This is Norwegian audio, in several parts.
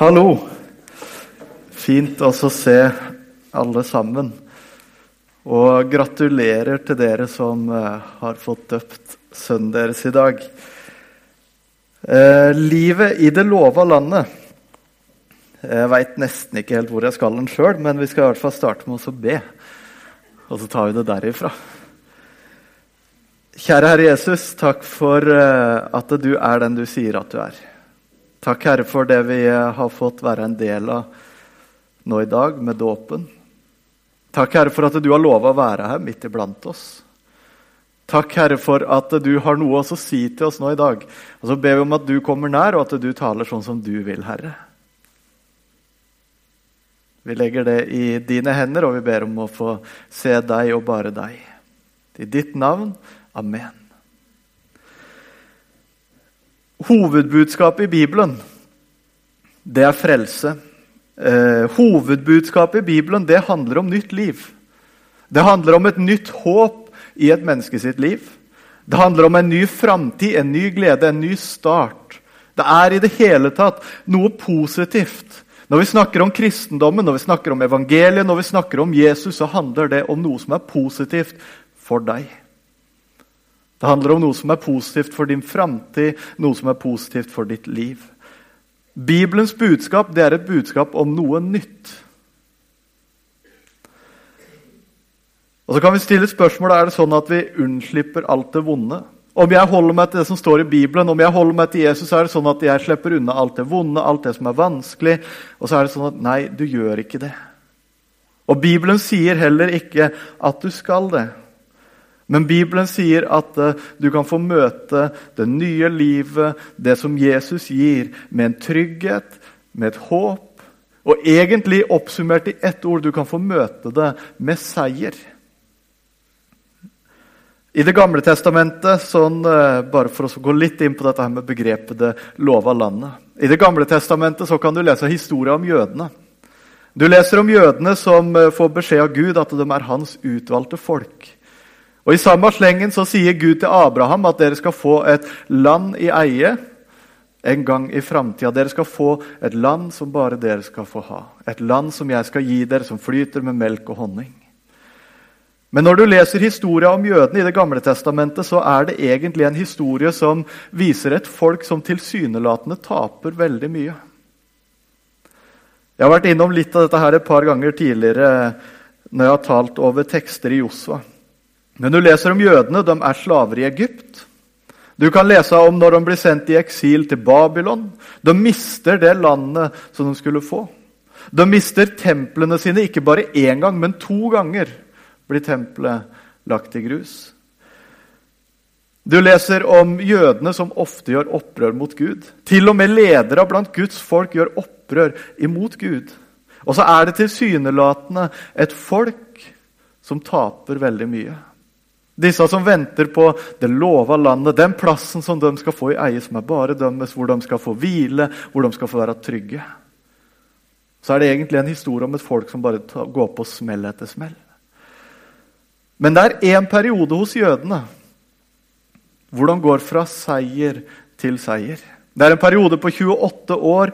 Hallo. Fint å se alle sammen. Og gratulerer til dere som eh, har fått døpt sønnen deres i dag. Eh, livet i det lova landet. Jeg veit nesten ikke helt hvor jeg skal den sjøl, men vi skal i hvert fall starte med å be. Og så tar vi det derifra. Kjære Herre Jesus, takk for eh, at du er den du sier at du er. Takk, Herre, for det vi eh, har fått være en del av nå i dag, med dåpen. Takk, Herre, for at du har lova å være her midt iblant oss. Takk, Herre, for at du har noe å si til oss nå i dag. Og så ber vi om at du kommer nær, og at du taler sånn som du vil, Herre. Vi legger det i dine hender, og vi ber om å få se deg og bare deg. I ditt navn. Amen. Hovedbudskapet i Bibelen, det er frelse. Eh, hovedbudskapet i Bibelen det handler om nytt liv. Det handler om et nytt håp i et menneske sitt liv. Det handler om en ny framtid, en ny glede, en ny start. Det er i det hele tatt noe positivt. Når vi snakker om kristendommen, når vi snakker om evangeliet, når vi snakker om Jesus, så handler det om noe som er positivt for deg. Det handler om noe som er positivt for din framtid, noe som er positivt for ditt liv. Bibelens budskap det er et budskap om noe nytt. Og så kan vi stille spørsmålet, Er det sånn at vi unnslipper alt det vonde? Om jeg holder meg til det som står i Bibelen, om jeg holder meg til Jesus, er det sånn at jeg slipper unna alt det vonde, alt det som er vanskelig. Og så er det sånn at nei, du gjør ikke det. Og Bibelen sier heller ikke at du skal det. Men Bibelen sier at uh, du kan få møte det nye livet, det som Jesus gir, med en trygghet, med et håp. Og egentlig oppsummert i ett ord du kan få møte det med seier. I Det gamle testamentet, sånn, uh, bare for å gå litt inn på dette her med begrepet 'det lova landet' I Det gamle testamentet så kan du lese historien om jødene. Du leser om jødene som uh, får beskjed av Gud at de er hans utvalgte folk. Og I samme slengen så sier Gud til Abraham at dere skal få et land i eie en gang i framtida. Dere skal få et land som bare dere skal få ha. Et land som jeg skal gi dere, som flyter med melk og honning. Men når du leser historia om jødene i Det gamle testamentet, så er det egentlig en historie som viser et folk som tilsynelatende taper veldig mye. Jeg har vært innom litt av dette her et par ganger tidligere når jeg har talt over tekster i Josva. Men du leser om jødene. De er slaver i Egypt. Du kan lese om når de blir sendt i eksil til Babylon. De mister det landet som de skulle få. De mister templene sine ikke bare én gang, men to ganger blir tempelet lagt i grus. Du leser om jødene som ofte gjør opprør mot Gud. Til og med ledere blant Guds folk gjør opprør imot Gud. Og så er det tilsynelatende et folk som taper veldig mye. Disse som venter på det lova landet, den plassen som de skal få i eie, som er bare deres, hvor de skal få hvile, hvor de skal få være trygge. Så er det egentlig en historie om et folk som bare går på smell etter smell. Men det er én periode hos jødene hvor de går fra seier til seier. Det er en periode på 28 år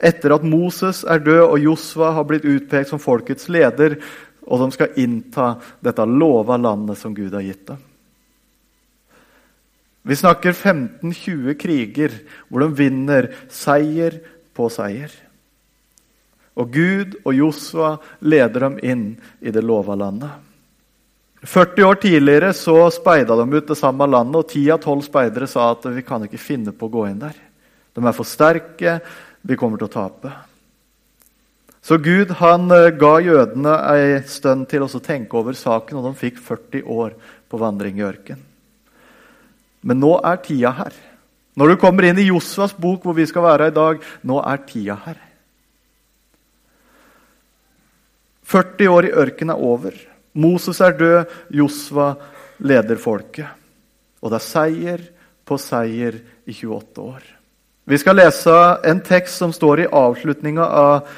etter at Moses er død og Josva har blitt utpekt som folkets leder, og de skal innta dette lova landet som Gud har gitt dem. Vi snakker 15-20 kriger hvor de vinner seier på seier. Og Gud og Josua leder dem inn i det lova landet. 40 år tidligere så speida de ut det samme landet, og ti av tolv speidere sa at vi kan ikke finne på å gå inn der. De er for sterke, vi kommer til å tape. Så Gud han eh, ga jødene ei stund til å tenke over saken, og de fikk 40 år på vandring i ørken. Men nå er tida her. Når du kommer inn i Josvas bok, hvor vi skal være i dag, nå er tida her. 40 år i ørken er over. Moses er død, Josva leder folket. Og det er seier på seier i 28 år. Vi skal lese en tekst som står i avslutninga av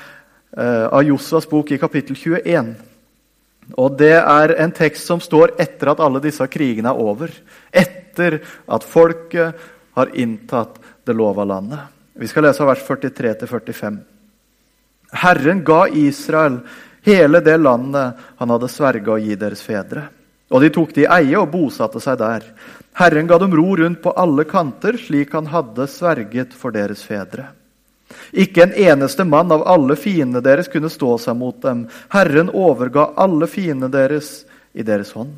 av Josvas bok i kapittel 21. Og Det er en tekst som står etter at alle disse krigene er over. Etter at folket har inntatt det lova landet. Vi skal lese vers 43-45. Herren ga Israel hele det landet han hadde sverga å gi deres fedre. Og de tok det i eie og bosatte seg der. Herren ga dem ro rundt på alle kanter, slik han hadde sverget for deres fedre. Ikke en eneste mann av alle fiendene deres kunne stå seg mot dem. Herren overga alle fiendene deres i deres hånd.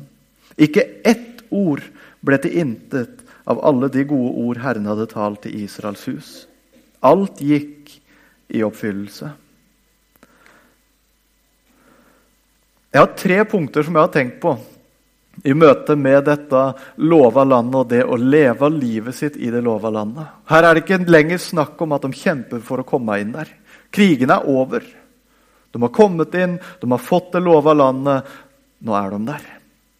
Ikke ett ord ble til intet av alle de gode ord Herren hadde talt til Israels hus. Alt gikk i oppfyllelse. Jeg har tre punkter som jeg har tenkt på i møte med dette lova landet og det å leve livet sitt i det lova landet. Her er det ikke lenger snakk om at de kjemper for å komme inn der. Krigen er over. De har kommet inn, de har fått det lova landet. Nå er de der.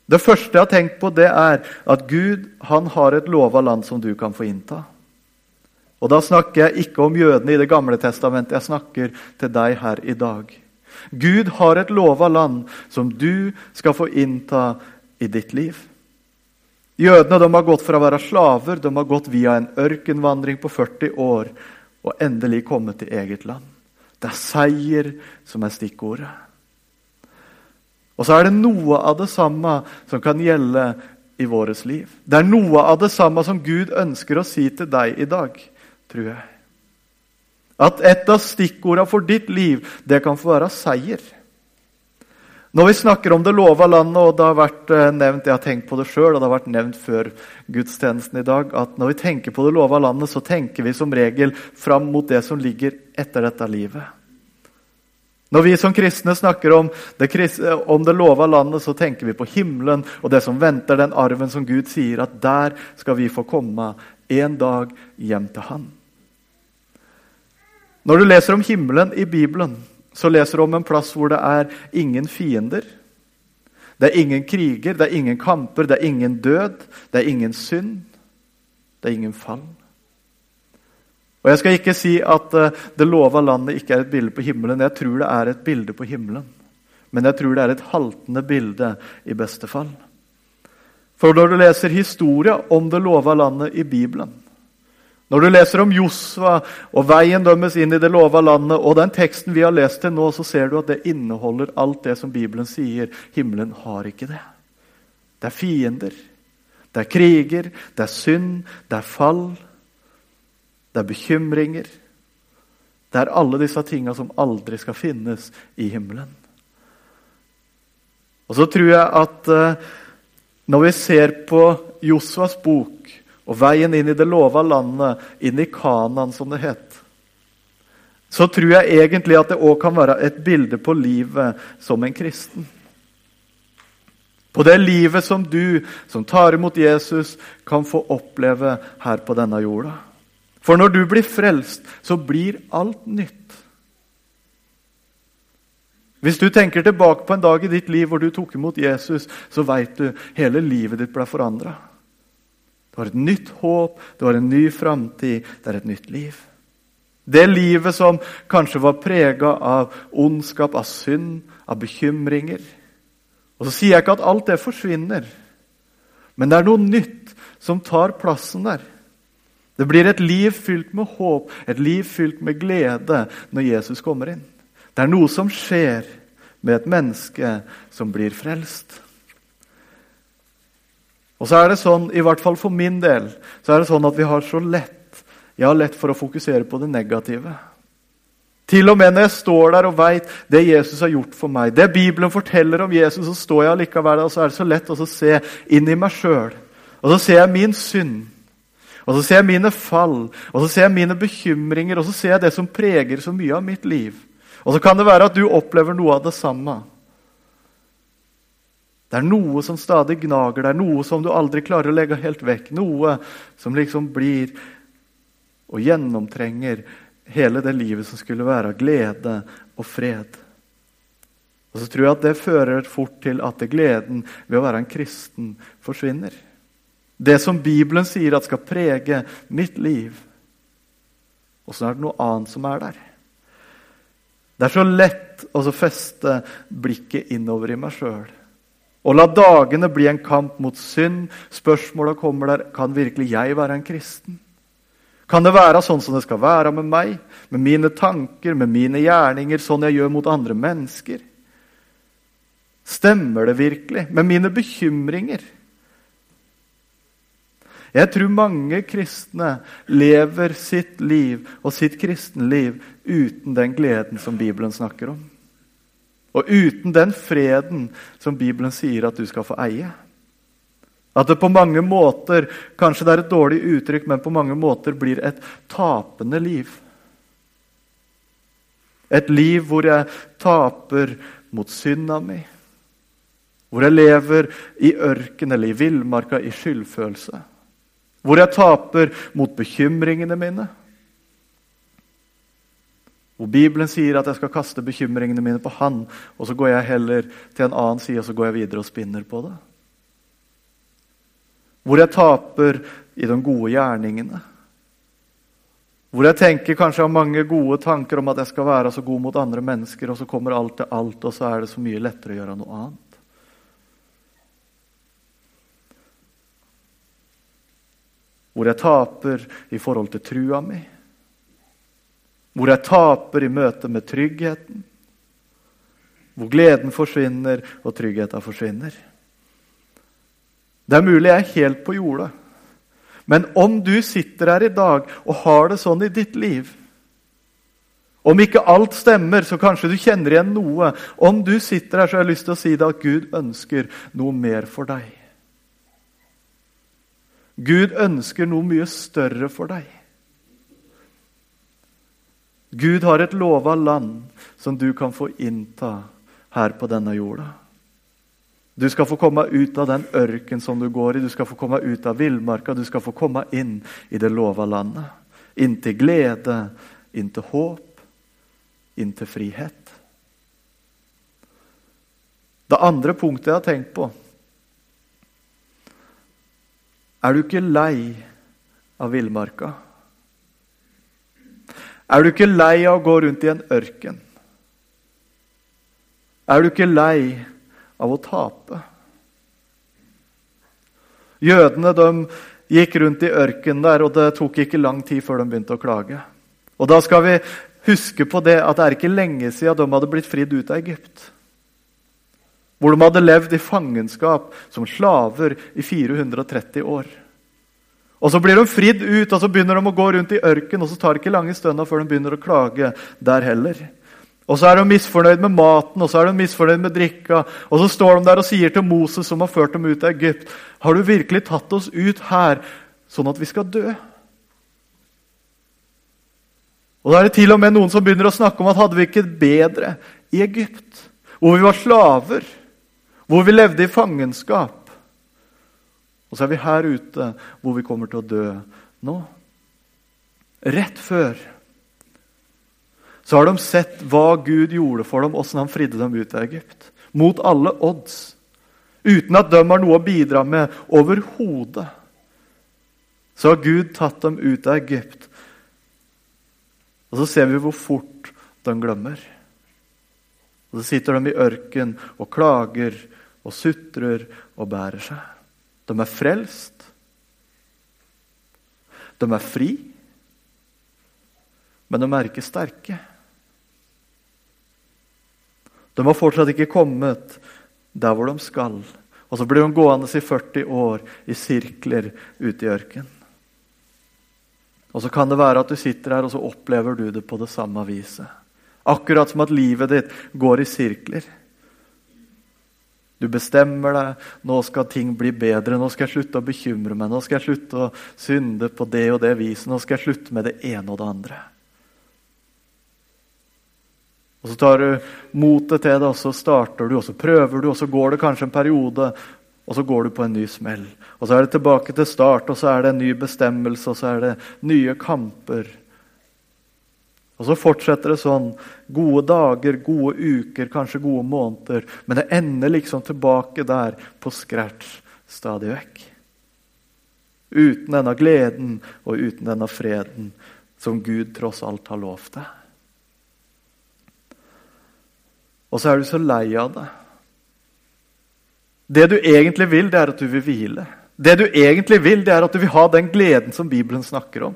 Det første jeg har tenkt på, det er at Gud han har et lova land som du kan få innta. Og Da snakker jeg ikke om jødene i Det gamle testamentet, jeg snakker til deg her i dag. Gud har et lova land som du skal få innta i ditt liv. Jødene de har gått fra å være slaver de har gått via en ørkenvandring på 40 år og endelig kommet til eget land. Det er seier som er stikkordet. Og så er det noe av det samme som kan gjelde i vårt liv. Det er noe av det samme som Gud ønsker å si til deg i dag, tror jeg. At et av stikkordene for ditt liv, det kan få være seier. Når vi snakker om det lova landet, og det har vært eh, nevnt, jeg har tenkt på det selv, og det har vært nevnt før gudstjenesten i dag, at når vi tenker på det lova landet, så tenker vi som regel fram mot det som ligger etter dette livet. Når vi som kristne snakker om det, om det lova landet, så tenker vi på himmelen og det som venter, den arven som Gud sier at der skal vi få komme en dag hjem til Han. Når du leser om himmelen i Bibelen, så leser du om en plass hvor det er ingen fiender. Det er ingen kriger, det er ingen kamper, det er ingen død, det er ingen synd. Det er ingen fall. Og Jeg skal ikke si at eh, det lova landet ikke er et bilde på himmelen. Jeg tror det er et bilde på himmelen. Men jeg tror det er et haltende bilde i beste fall. For når du leser historia om det lova landet i Bibelen, når du leser om Josva og veien dømmes inn i det lova landet, og den teksten vi har lest til nå, så ser du at det inneholder alt det som Bibelen sier. Himmelen har ikke det. Det er fiender, det er kriger, det er synd, det er fall, det er bekymringer. Det er alle disse tinga som aldri skal finnes i himmelen. Og så tror jeg at uh, når vi ser på Josvas bok og veien inn i det lova landet, inn i Kanan, som det het, så tror jeg egentlig at det òg kan være et bilde på livet som en kristen. På det livet som du, som tar imot Jesus, kan få oppleve her på denne jorda. For når du blir frelst, så blir alt nytt. Hvis du tenker tilbake på en dag i ditt liv hvor du tok imot Jesus, så veit du hele livet ditt ble forandra. Du har et nytt håp, du har en ny framtid, det er et nytt liv. Det livet som kanskje var prega av ondskap, av synd, av bekymringer. Og Så sier jeg ikke at alt det forsvinner, men det er noe nytt som tar plassen der. Det blir et liv fylt med håp, et liv fylt med glede når Jesus kommer inn. Det er noe som skjer med et menneske som blir frelst. Og så er det sånn, i hvert fall for min del, så er det sånn at vi har så lett jeg har lett for å fokusere på det negative. Til og med når jeg står der og veit det Jesus har gjort for meg, det Bibelen forteller om Jesus, så står jeg allikevel der, og så er det så lett å se inn i meg sjøl. Og så ser jeg min synd. Og så ser jeg mine fall, og så ser jeg mine bekymringer, og så ser jeg det som preger så mye av mitt liv. Og så kan det være at du opplever noe av det samme. Det er noe som stadig gnager, er noe som du aldri klarer å legge helt vekk. Noe som liksom blir og gjennomtrenger hele det livet som skulle være av glede og fred. Og så tror jeg at det fører fort til at gleden ved å være en kristen forsvinner. Det som Bibelen sier at skal prege mitt liv. Og så er det noe annet som er der. Det er så lett å feste blikket innover i meg sjøl. Og la dagene bli en kamp mot synd. Spørsmåla kommer der kan virkelig jeg være en kristen. Kan det være sånn som det skal være med meg, med mine tanker, med mine gjerninger, sånn jeg gjør mot andre mennesker? Stemmer det virkelig? Med mine bekymringer? Jeg tror mange kristne lever sitt liv og sitt kristenliv uten den gleden som Bibelen snakker om. Og uten den freden som Bibelen sier at du skal få eie. At det på mange måter, kanskje det er et dårlig uttrykk, men på mange måter blir et tapende liv. Et liv hvor jeg taper mot synda mi. Hvor jeg lever i ørken eller i villmarka i skyldfølelse. Hvor jeg taper mot bekymringene mine. Hvor Bibelen sier at jeg skal kaste bekymringene mine på Han, og så går jeg heller til en annen side og så går jeg videre og spinner på det. Hvor jeg taper i de gode gjerningene. Hvor jeg tenker kanskje har mange gode tanker om at jeg skal være så god mot andre mennesker, og så kommer alt til alt, og så er det så mye lettere å gjøre noe annet. Hvor jeg taper i forhold til trua mi. Hvor jeg taper i møte med tryggheten. Hvor gleden forsvinner og tryggheten forsvinner. Det er mulig jeg er helt på jorda. Men om du sitter her i dag og har det sånn i ditt liv Om ikke alt stemmer, så kanskje du kjenner igjen noe. Om du sitter her, så har jeg lyst til å si deg at Gud ønsker noe mer for deg. Gud ønsker noe mye større for deg. Gud har et lova land som du kan få innta her på denne jorda. Du skal få komme ut av den ørken som du går i, du skal få komme ut av villmarka, du skal få komme inn i det lova landet. Inn til glede, inn til håp, inn til frihet. Det andre punktet jeg har tenkt på Er du ikke lei av villmarka? Er du ikke lei av å gå rundt i en ørken? Er du ikke lei av å tape. Jødene de gikk rundt i ørkenen der, og det tok ikke lang tid før de begynte å klage. Og Da skal vi huske på det at det er ikke lenge siden de hadde blitt fridd ut av Egypt. Hvor de hadde levd i fangenskap som slaver i 430 år. Og Så blir de fridd ut, og så begynner de å gå rundt i ørken, og så tar det ikke lange stunda før de begynner å klage der heller. Og så er de misfornøyd med maten og så er de misfornøyd med drikka. Og så står de der og sier til Moses, som har ført dem ut av Egypt, har du virkelig tatt oss ut her sånn at vi skal dø? Og Da er det til og med noen som begynner å snakke om at hadde vi ikke bedre i Egypt, hvor vi var slaver, hvor vi levde i fangenskap? Og så er vi her ute hvor vi kommer til å dø nå. Rett før så har de sett hva Gud gjorde for dem, åssen han fridde dem ut av Egypt. Mot alle odds. Uten at de har noe å bidra med overhodet. Så har Gud tatt dem ut av Egypt. Og så ser vi hvor fort de glemmer. Og Så sitter de i ørken og klager og sutrer og bærer seg. De er frelst. De er fri, men de er ikke sterke. De har fortsatt ikke kommet der hvor de skal. Og så blir de gående i 40 år i sirkler ute i ørkenen. Og så kan det være at du sitter her og så opplever du det på det samme viset. Akkurat som at livet ditt går i sirkler. Du bestemmer deg. Nå skal ting bli bedre. Nå skal jeg slutte å bekymre meg. Nå skal jeg slutte å synde på det og det viset. Nå skal jeg slutte med det ene og det andre. Og Så tar du motet til det, og så starter du, og så prøver du, og så går det kanskje en periode, og så går du på en ny smell. Og Så er det tilbake til start, og så er det en ny bestemmelse, og så er det nye kamper. Og så fortsetter det sånn. Gode dager, gode uker, kanskje gode måneder. Men det ender liksom tilbake der på scratch stadig vekk. Uten denne gleden og uten denne freden som Gud tross alt har lovt deg. Og så er du så lei av det. Det du egentlig vil, det er at du vil hvile. Det du egentlig vil, det er at du vil ha den gleden som Bibelen snakker om.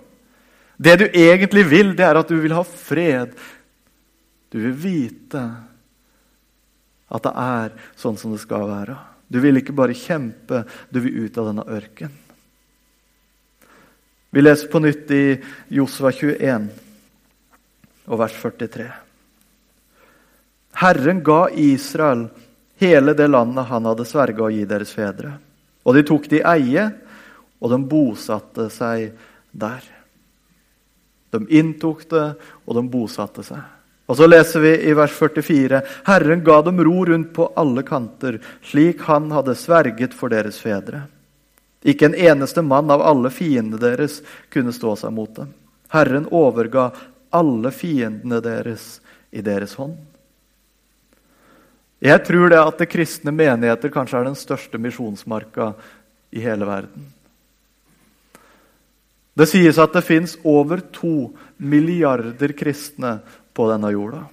Det du egentlig vil, det er at du vil ha fred. Du vil vite at det er sånn som det skal være. Du vil ikke bare kjempe, du vil ut av denne ørken. Vi leser på nytt i Josva 21 og vers 43. Herren ga Israel hele det landet han hadde sverga å gi deres fedre. Og de tok det i eie, og de bosatte seg der. De inntok det, og de bosatte seg. Og så leser vi i vers 44.: Herren ga dem ro rundt på alle kanter, slik han hadde sverget for deres fedre. Ikke en eneste mann av alle fiendene deres kunne stå seg mot dem. Herren overga alle fiendene deres i deres hånd. Jeg tror det at det kristne menigheter kanskje er den største misjonsmarka i hele verden. Det sies at det fins over to milliarder kristne på denne jorda.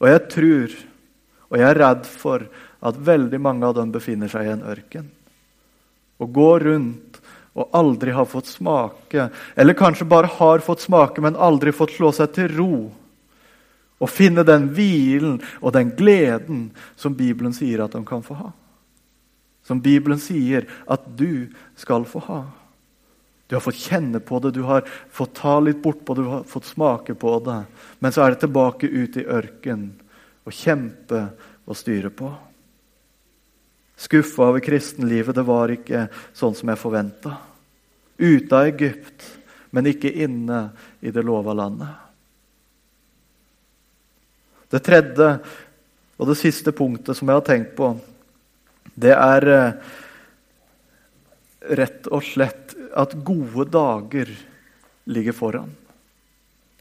Og jeg tror, og jeg er redd for, at veldig mange av dem befinner seg i en ørken. Og går rundt og aldri har fått smake, eller kanskje bare har fått smake, men aldri fått slå seg til ro. Og finne den hvilen og den gleden som Bibelen sier at de kan få ha. Som Bibelen sier at du skal få ha. Du har fått kjenne på det, du har fått ta litt bortpå, du har fått smake på det. Men så er det tilbake ut i ørken å kjempe og styre på. Skuffa over kristenlivet, det var ikke sånn som jeg forventa. Ute av Egypt, men ikke inne i det lova landet. Det tredje og det siste punktet som jeg har tenkt på, det er eh, rett og slett at gode dager ligger foran.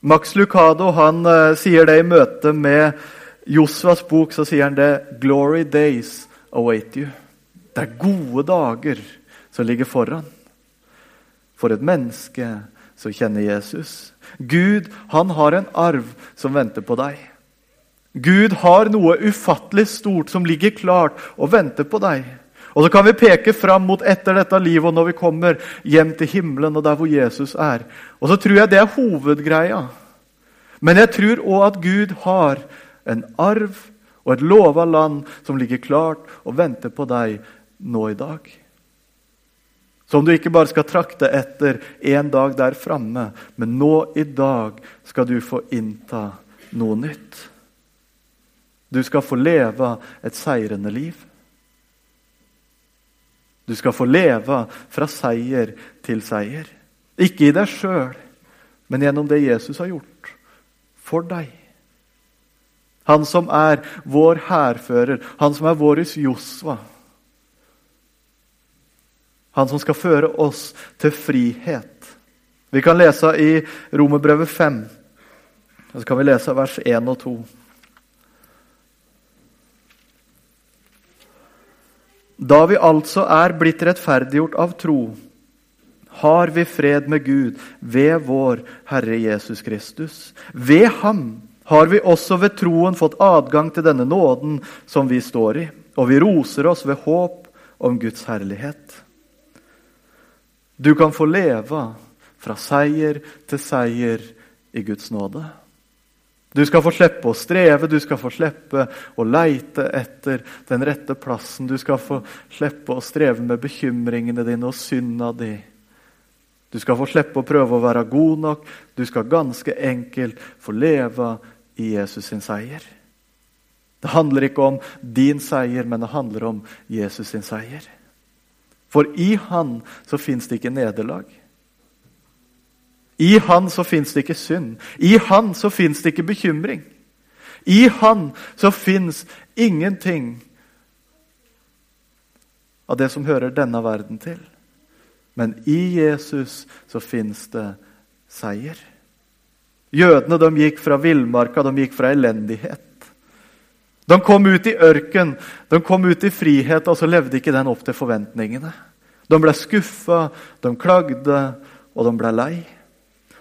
Max Lucado han uh, sier det i møte med Josvas bok. så sier han det 'Glory days await you'. Det er gode dager som ligger foran. For et menneske som kjenner Jesus. Gud han har en arv som venter på deg. Gud har noe ufattelig stort som ligger klart og venter på deg. Og så kan vi peke fram mot etter dette livet og når vi kommer hjem til himmelen og der hvor Jesus er. Og så tror jeg det er hovedgreia. Men jeg tror òg at Gud har en arv og et lova land som ligger klart og venter på deg nå i dag. Som du ikke bare skal trakte etter en dag der framme, men nå i dag skal du få innta noe nytt. Du skal få leve et seirende liv. Du skal få leve fra seier til seier. Ikke i deg sjøl, men gjennom det Jesus har gjort for deg. Han som er vår hærfører, han som er vår Josva. Han som skal føre oss til frihet. Vi kan lese i Romerbrevet 5, og så kan vi lese vers 1 og 2. Da vi altså er blitt rettferdiggjort av tro, har vi fred med Gud ved vår Herre Jesus Kristus. Ved ham har vi også ved troen fått adgang til denne nåden som vi står i, og vi roser oss ved håp om Guds herlighet. Du kan få leve fra seier til seier i Guds nåde. Du skal få slippe å streve, du skal få slippe å leite etter den rette plassen. Du skal få slippe å streve med bekymringene dine og synda di. Du skal få slippe å prøve å være god nok. Du skal ganske enkelt få leve i Jesus sin seier. Det handler ikke om din seier, men det handler om Jesus sin seier. For i Han så fins det ikke nederlag. I Han så fins det ikke synd. I Han så fins det ikke bekymring. I Han så fins ingenting av det som hører denne verden til. Men i Jesus så fins det seier. Jødene de gikk fra villmarka, de gikk fra elendighet. De kom ut i ørken, de kom ut i frihet, og så levde ikke den opp til forventningene. De ble skuffa, de klagde, og de ble lei.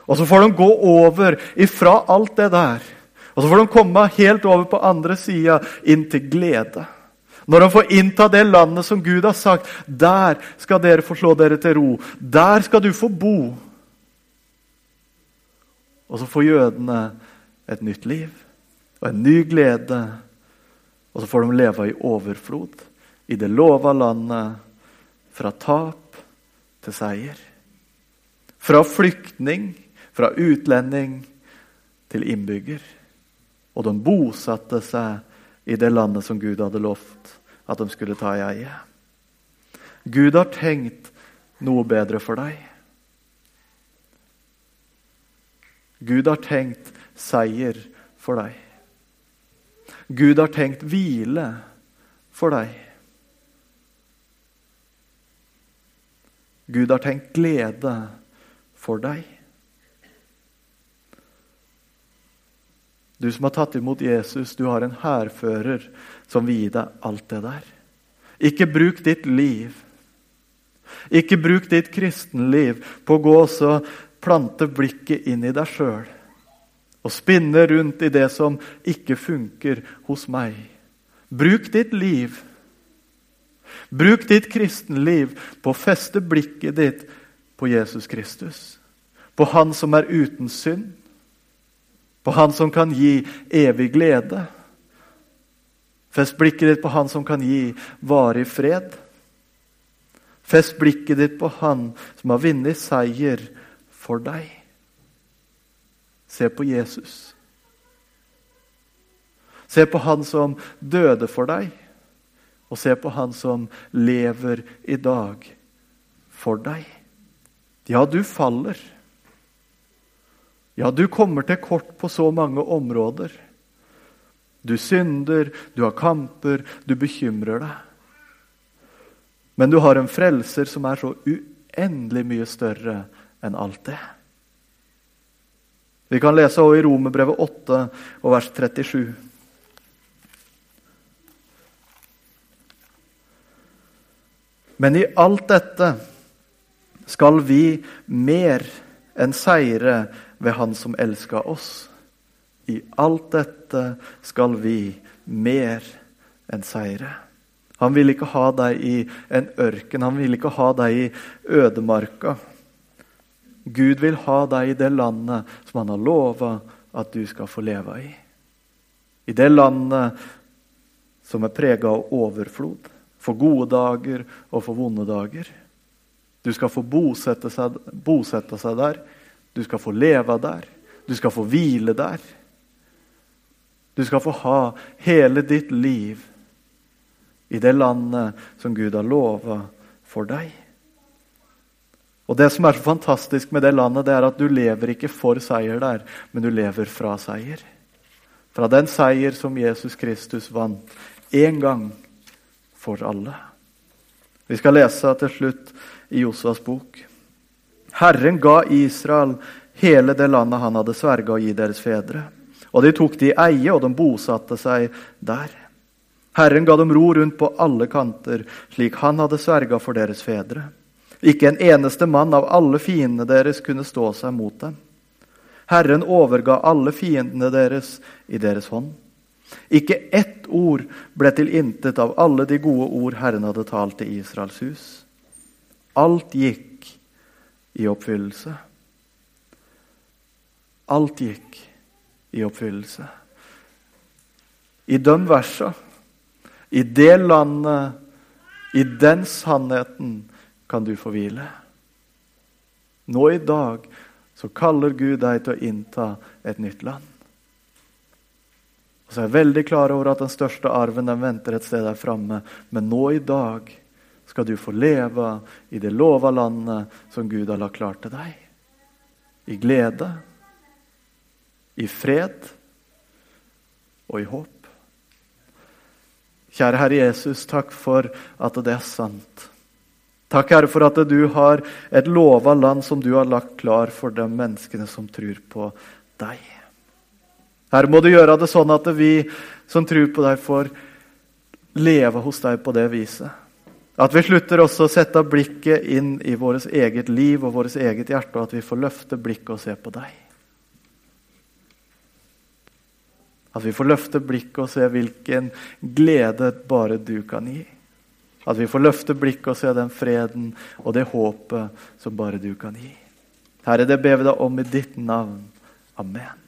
Og så får de gå over ifra alt det der. Og så får de komme helt over på andre sida, inn til glede. Når de får innta det landet som Gud har sagt, der skal dere få slå dere til ro. Der skal du få bo. Og så får jødene et nytt liv og en ny glede. Og så får de leve i overflod i det lova landet, fra tap til seier. Fra flyktning, fra utlending til innbygger. Og de bosatte seg i det landet som Gud hadde lovt at de skulle ta i eie. Gud har tenkt noe bedre for deg. Gud har tenkt seier for deg. Gud har tenkt hvile for deg. Gud har tenkt glede for deg. Du som har tatt imot Jesus, du har en hærfører som vil gi deg alt det der. Ikke bruk ditt liv ikke bruk ditt kristenliv på å gå og plante blikket inn i deg sjøl og spinne rundt i det som ikke funker hos meg. Bruk ditt liv. Bruk ditt kristenliv på å feste blikket ditt på Jesus Kristus. På Han som er uten synd. På Han som kan gi evig glede. Fest blikket ditt på Han som kan gi varig fred. Fest blikket ditt på Han som har vunnet seier for deg. Se på Jesus. Se på Han som døde for deg, og se på Han som lever i dag for deg. Ja, du faller. Ja, du kommer til kort på så mange områder. Du synder, du har kamper, du bekymrer deg. Men du har en frelser som er så uendelig mye større enn alt det. Vi kan lese også i Romerbrevet 8 og vers 37. Men i alt dette skal vi mer enn seire ved Han som elska oss. I alt dette skal vi mer enn seire. Han vil ikke ha deg i en ørken, han vil ikke ha deg i ødemarka. Gud vil ha deg i det landet som han har lova at du skal få leve i. I det landet som er prega av overflod, for gode dager og for vonde dager. Du skal få bosette seg, bosette seg der, du skal få leve der, du skal få hvile der. Du skal få ha hele ditt liv i det landet som Gud har lova for deg. Og Det som er så fantastisk med det landet, det er at du lever ikke for seier der, men du lever fra seier. Fra den seier som Jesus Kristus vant én gang for alle. Vi skal lese til slutt i Josvas bok. Herren ga Israel hele det landet han hadde sverga å gi deres fedre. Og de tok det i eie, og de bosatte seg der. Herren ga dem ro rundt på alle kanter, slik han hadde sverga for deres fedre. Ikke en eneste mann av alle fiendene deres kunne stå seg mot dem. Herren overga alle fiendene deres i deres hånd. Ikke ett ord ble til intet av alle de gode ord Herren hadde talt til Israels hus. Alt gikk i oppfyllelse. Alt gikk i oppfyllelse. I de versa i det landet, i den sannheten, kan du få hvile. Nå i dag så kaller Gud deg til å innta et nytt land. Og så er jeg veldig klar over at den største arven den venter et sted der framme. Men nå i dag skal du få leve i det lova landet som Gud har lagt klart til deg. I glede, i fred og i håp. Kjære Herre Jesus, takk for at det er sant. Takk, Herre, for at du har et lova land som du har lagt klar for de menneskene som tror på deg. Herre, må du gjøre det sånn at vi som tror på deg, får leve hos deg på det viset. At vi slutter også å sette blikket inn i vårt eget liv og vårt eget hjerte, og at vi får løfte blikket og se på deg. At vi får løfte blikket og se hvilken glede bare du kan gi. At vi får løfte blikket og se den freden og det håpet som bare du kan gi. Herre, det ber vi deg om i ditt navn. Amen.